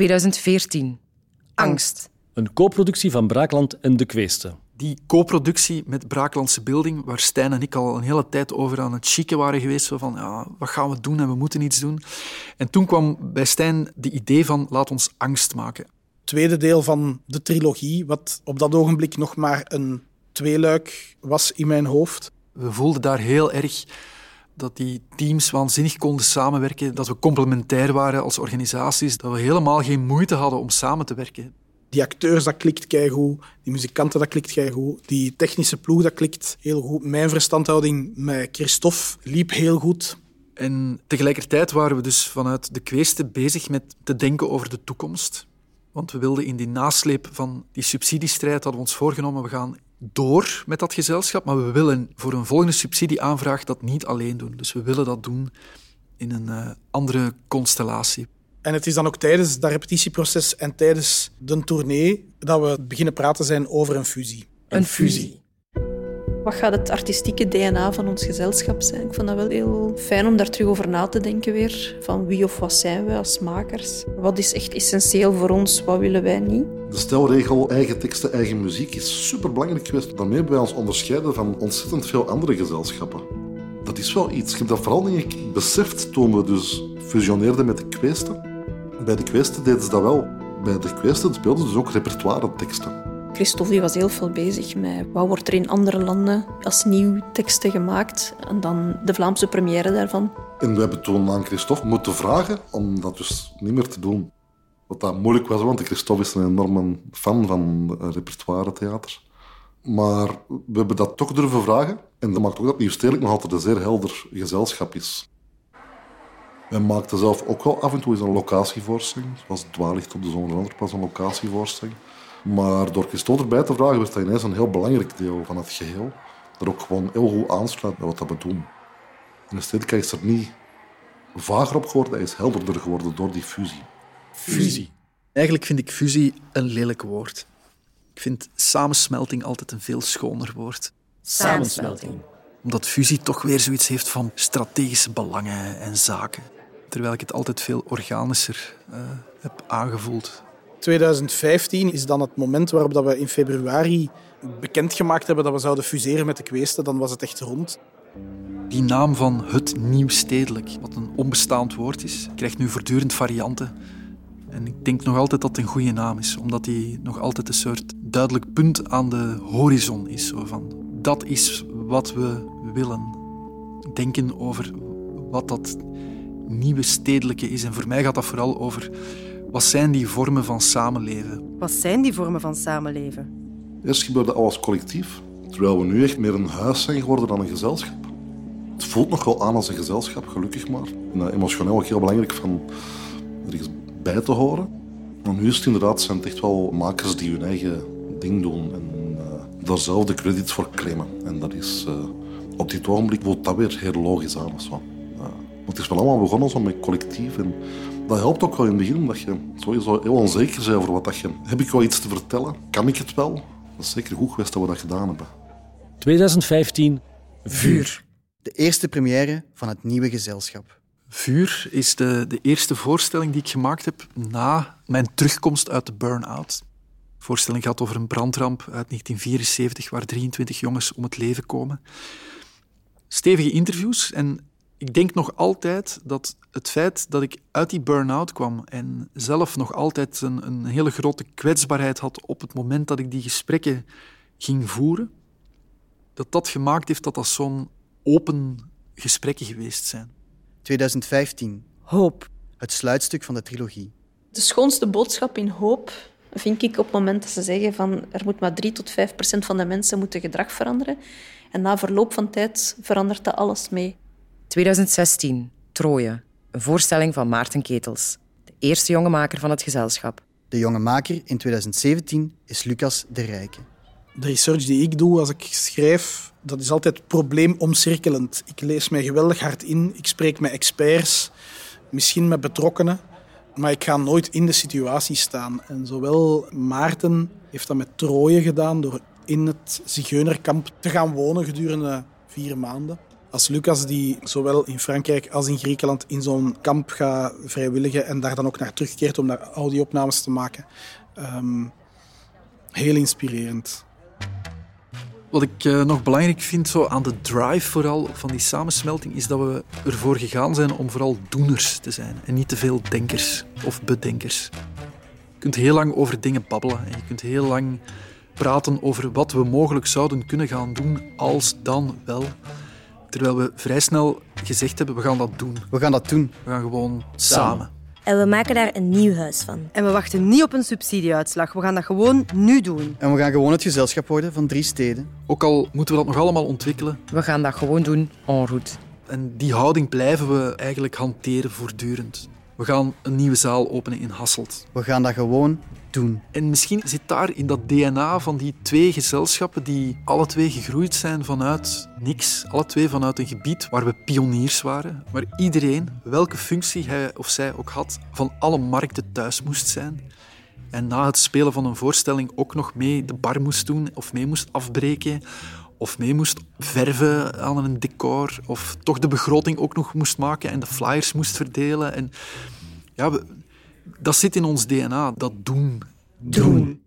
2014. Angst. Een co-productie van Braakland en De Kweeste. Die co-productie met Braaklandse Beelding, waar Stijn en ik al een hele tijd over aan het chicken waren geweest, zo van ja, wat gaan we doen en we moeten iets doen. En toen kwam bij Stijn de idee van laat ons angst maken. Tweede deel van de trilogie, wat op dat ogenblik nog maar een tweeluik was in mijn hoofd. We voelden daar heel erg dat die teams waanzinnig konden samenwerken, dat we complementair waren als organisaties, dat we helemaal geen moeite hadden om samen te werken. Die acteurs, dat klikt keigoed. Die muzikanten, dat klikt keigoed. Die technische ploeg, dat klikt heel goed. Mijn verstandhouding met Christophe liep heel goed. En tegelijkertijd waren we dus vanuit de kweeste bezig met te denken over de toekomst. Want we wilden in die nasleep van die subsidiestrijd, hadden we ons voorgenomen, we gaan door met dat gezelschap, maar we willen voor een volgende subsidieaanvraag dat niet alleen doen. Dus we willen dat doen in een uh, andere constellatie. En het is dan ook tijdens dat repetitieproces en tijdens de tournee dat we beginnen praten zijn over een fusie. Een fusie. Wat gaat het artistieke DNA van ons gezelschap zijn? Ik vond dat wel heel fijn om daar terug over na te denken weer. Van wie of wat zijn we als makers? Wat is echt essentieel voor ons? Wat willen wij niet? De stelregel eigen teksten, eigen muziek is superbelangrijk geweest. Daarmee hebben wij ons onderscheiden van ontzettend veel andere gezelschappen. Dat is wel iets. Ik heb dat vooral beseft toen we dus fusioneerden met de Kweesten. Bij de Kweesten deden ze dat wel. Bij de Kweesten speelden ze dus ook repertoire teksten. Christophe was heel veel bezig met wat wordt er in andere landen als nieuw teksten gemaakt en dan de Vlaamse première daarvan. En we hebben toen aan Christophe moeten vragen om dat dus niet meer te doen. Wat dat moeilijk was, want Christophe is een enorme fan van repertoire theater. Maar we hebben dat toch durven vragen. En dat maakt ook dat Nieuw-Stedelijk nog altijd een zeer helder gezelschap is. Wij maakten zelf ook wel af en toe eens een locatievoorstelling. Zoals Dwaallicht op de Zonderlander pas een locatievoorstelling. Maar door Christophe erbij te vragen, werd dat ineens een heel belangrijk deel van het geheel. Dat ook gewoon heel goed aansluit bij wat dat we doen. En de esthetica is er niet vager op geworden, hij is helderder geworden door die fusie. Fusie. Eigenlijk vind ik fusie een lelijk woord. Ik vind samensmelting altijd een veel schoner woord. Samensmelting. Omdat fusie toch weer zoiets heeft van strategische belangen en zaken. Terwijl ik het altijd veel organischer uh, heb aangevoeld. 2015 is dan het moment waarop dat we in februari bekendgemaakt hebben dat we zouden fuseren met de Kweesten. Dan was het echt rond. Die naam van het Nieuw-Stedelijk, wat een onbestaand woord is, krijgt nu voortdurend varianten. En ik denk nog altijd dat het een goede naam is, omdat die nog altijd een soort duidelijk punt aan de horizon is. Zo van, dat is wat we willen. Denken over wat dat nieuwe stedelijke is. En voor mij gaat dat vooral over wat zijn die vormen van samenleven? Wat zijn die vormen van samenleven? Eerst gebeurde alles collectief, terwijl we nu echt meer een huis zijn geworden dan een gezelschap. Het voelt nog wel aan als een gezelschap, gelukkig maar. En emotioneel ook heel belangrijk van ergens bij te horen. Maar nu is het inderdaad, zijn het echt wel makers die hun eigen ding doen en uh, daar zelf de credits voor claimen. En dat is, uh, op dit ogenblik voelt dat weer heel logisch aan. Of zo. Het is wel allemaal begonnen zo met collectief en dat helpt ook wel in het begin, omdat je sowieso heel onzeker bent over wat dat je... Heb ik wel iets te vertellen? Kan ik het wel? Dat is zeker goed geweest dat we dat gedaan hebben. 2015, Vuur. De eerste première van het nieuwe gezelschap. Vuur is de, de eerste voorstelling die ik gemaakt heb na mijn terugkomst uit de burn-out. De voorstelling gaat over een brandramp uit 1974 waar 23 jongens om het leven komen. Stevige interviews en ik denk nog altijd dat het feit dat ik uit die burn-out kwam en zelf nog altijd een, een, hele grote kwetsbaarheid had op het moment dat ik die gesprekken ging voeren, dat dat gemaakt heeft dat dat zo'n open gesprekken geweest zijn. 2015. Hoop. Het sluitstuk van de trilogie. De schoonste boodschap in hoop vind ik op het moment dat ze zeggen van er moet maar 3 tot 5 procent van de mensen moeten gedrag veranderen. En na verloop van tijd verandert dat alles mee. 2016, Troje. Een voorstelling van Maarten Ketels, de eerste jonge maker van het gezelschap. De jonge maker in 2017 is Lucas de Rijke. De research die ik doe als ik schrijf, dat is altijd probleemomcirkelend. Ik lees mij geweldig hard in, ik spreek met experts, misschien met betrokkenen, maar ik ga nooit in de situatie staan. En zowel Maarten heeft dat met Troje gedaan door in het zigeunerkamp te gaan wonen gedurende vier maanden. Als Lucas, die zowel in Frankrijk als in Griekenland in zo'n kamp gaat vrijwilligen en daar dan ook naar terugkeert om daar audio-opnames te maken. Ehm, heel inspirerend. Wat ik uh, nog belangrijk vind zo aan de drive vooral van die samensmelting is dat we ervoor gegaan zijn om vooral doeners te zijn en niet te veel denkers of bedenkers. Je kunt heel lang over dingen babbelen en je kunt heel lang praten over wat we mogelijk zouden kunnen gaan doen als dan wel. Terwijl we vrij snel gezegd hebben, we gaan dat doen. We gaan dat doen. We gaan gewoon samen. En we maken daar een nieuw huis van. En we wachten niet op een subsidieuitslag. We gaan dat gewoon nu doen. En we gaan gewoon het gezelschap worden van drie steden. Ook al moeten we dat nog allemaal ontwikkelen. We gaan dat gewoon doen en route. En die houding blijven we eigenlijk hanteren voortdurend. We gaan een nieuwe zaal openen in Hasselt. We gaan dat gewoon doen. En misschien zit daar in dat DNA van die twee gezelschappen die alle twee gegroeid zijn vanuit niks. Alle twee vanuit een gebied waar we pioniers waren. Waar iedereen, welke functie hij of zij ook had, van alle markten thuis moest zijn. En na het spelen van een voorstelling ook nog mee de bar moest doen of mee moest afbreken of mee moest verven aan een decor, of toch de begroting ook nog moest maken en de flyers moest verdelen. En ja, dat zit in ons DNA, dat doen. Doen.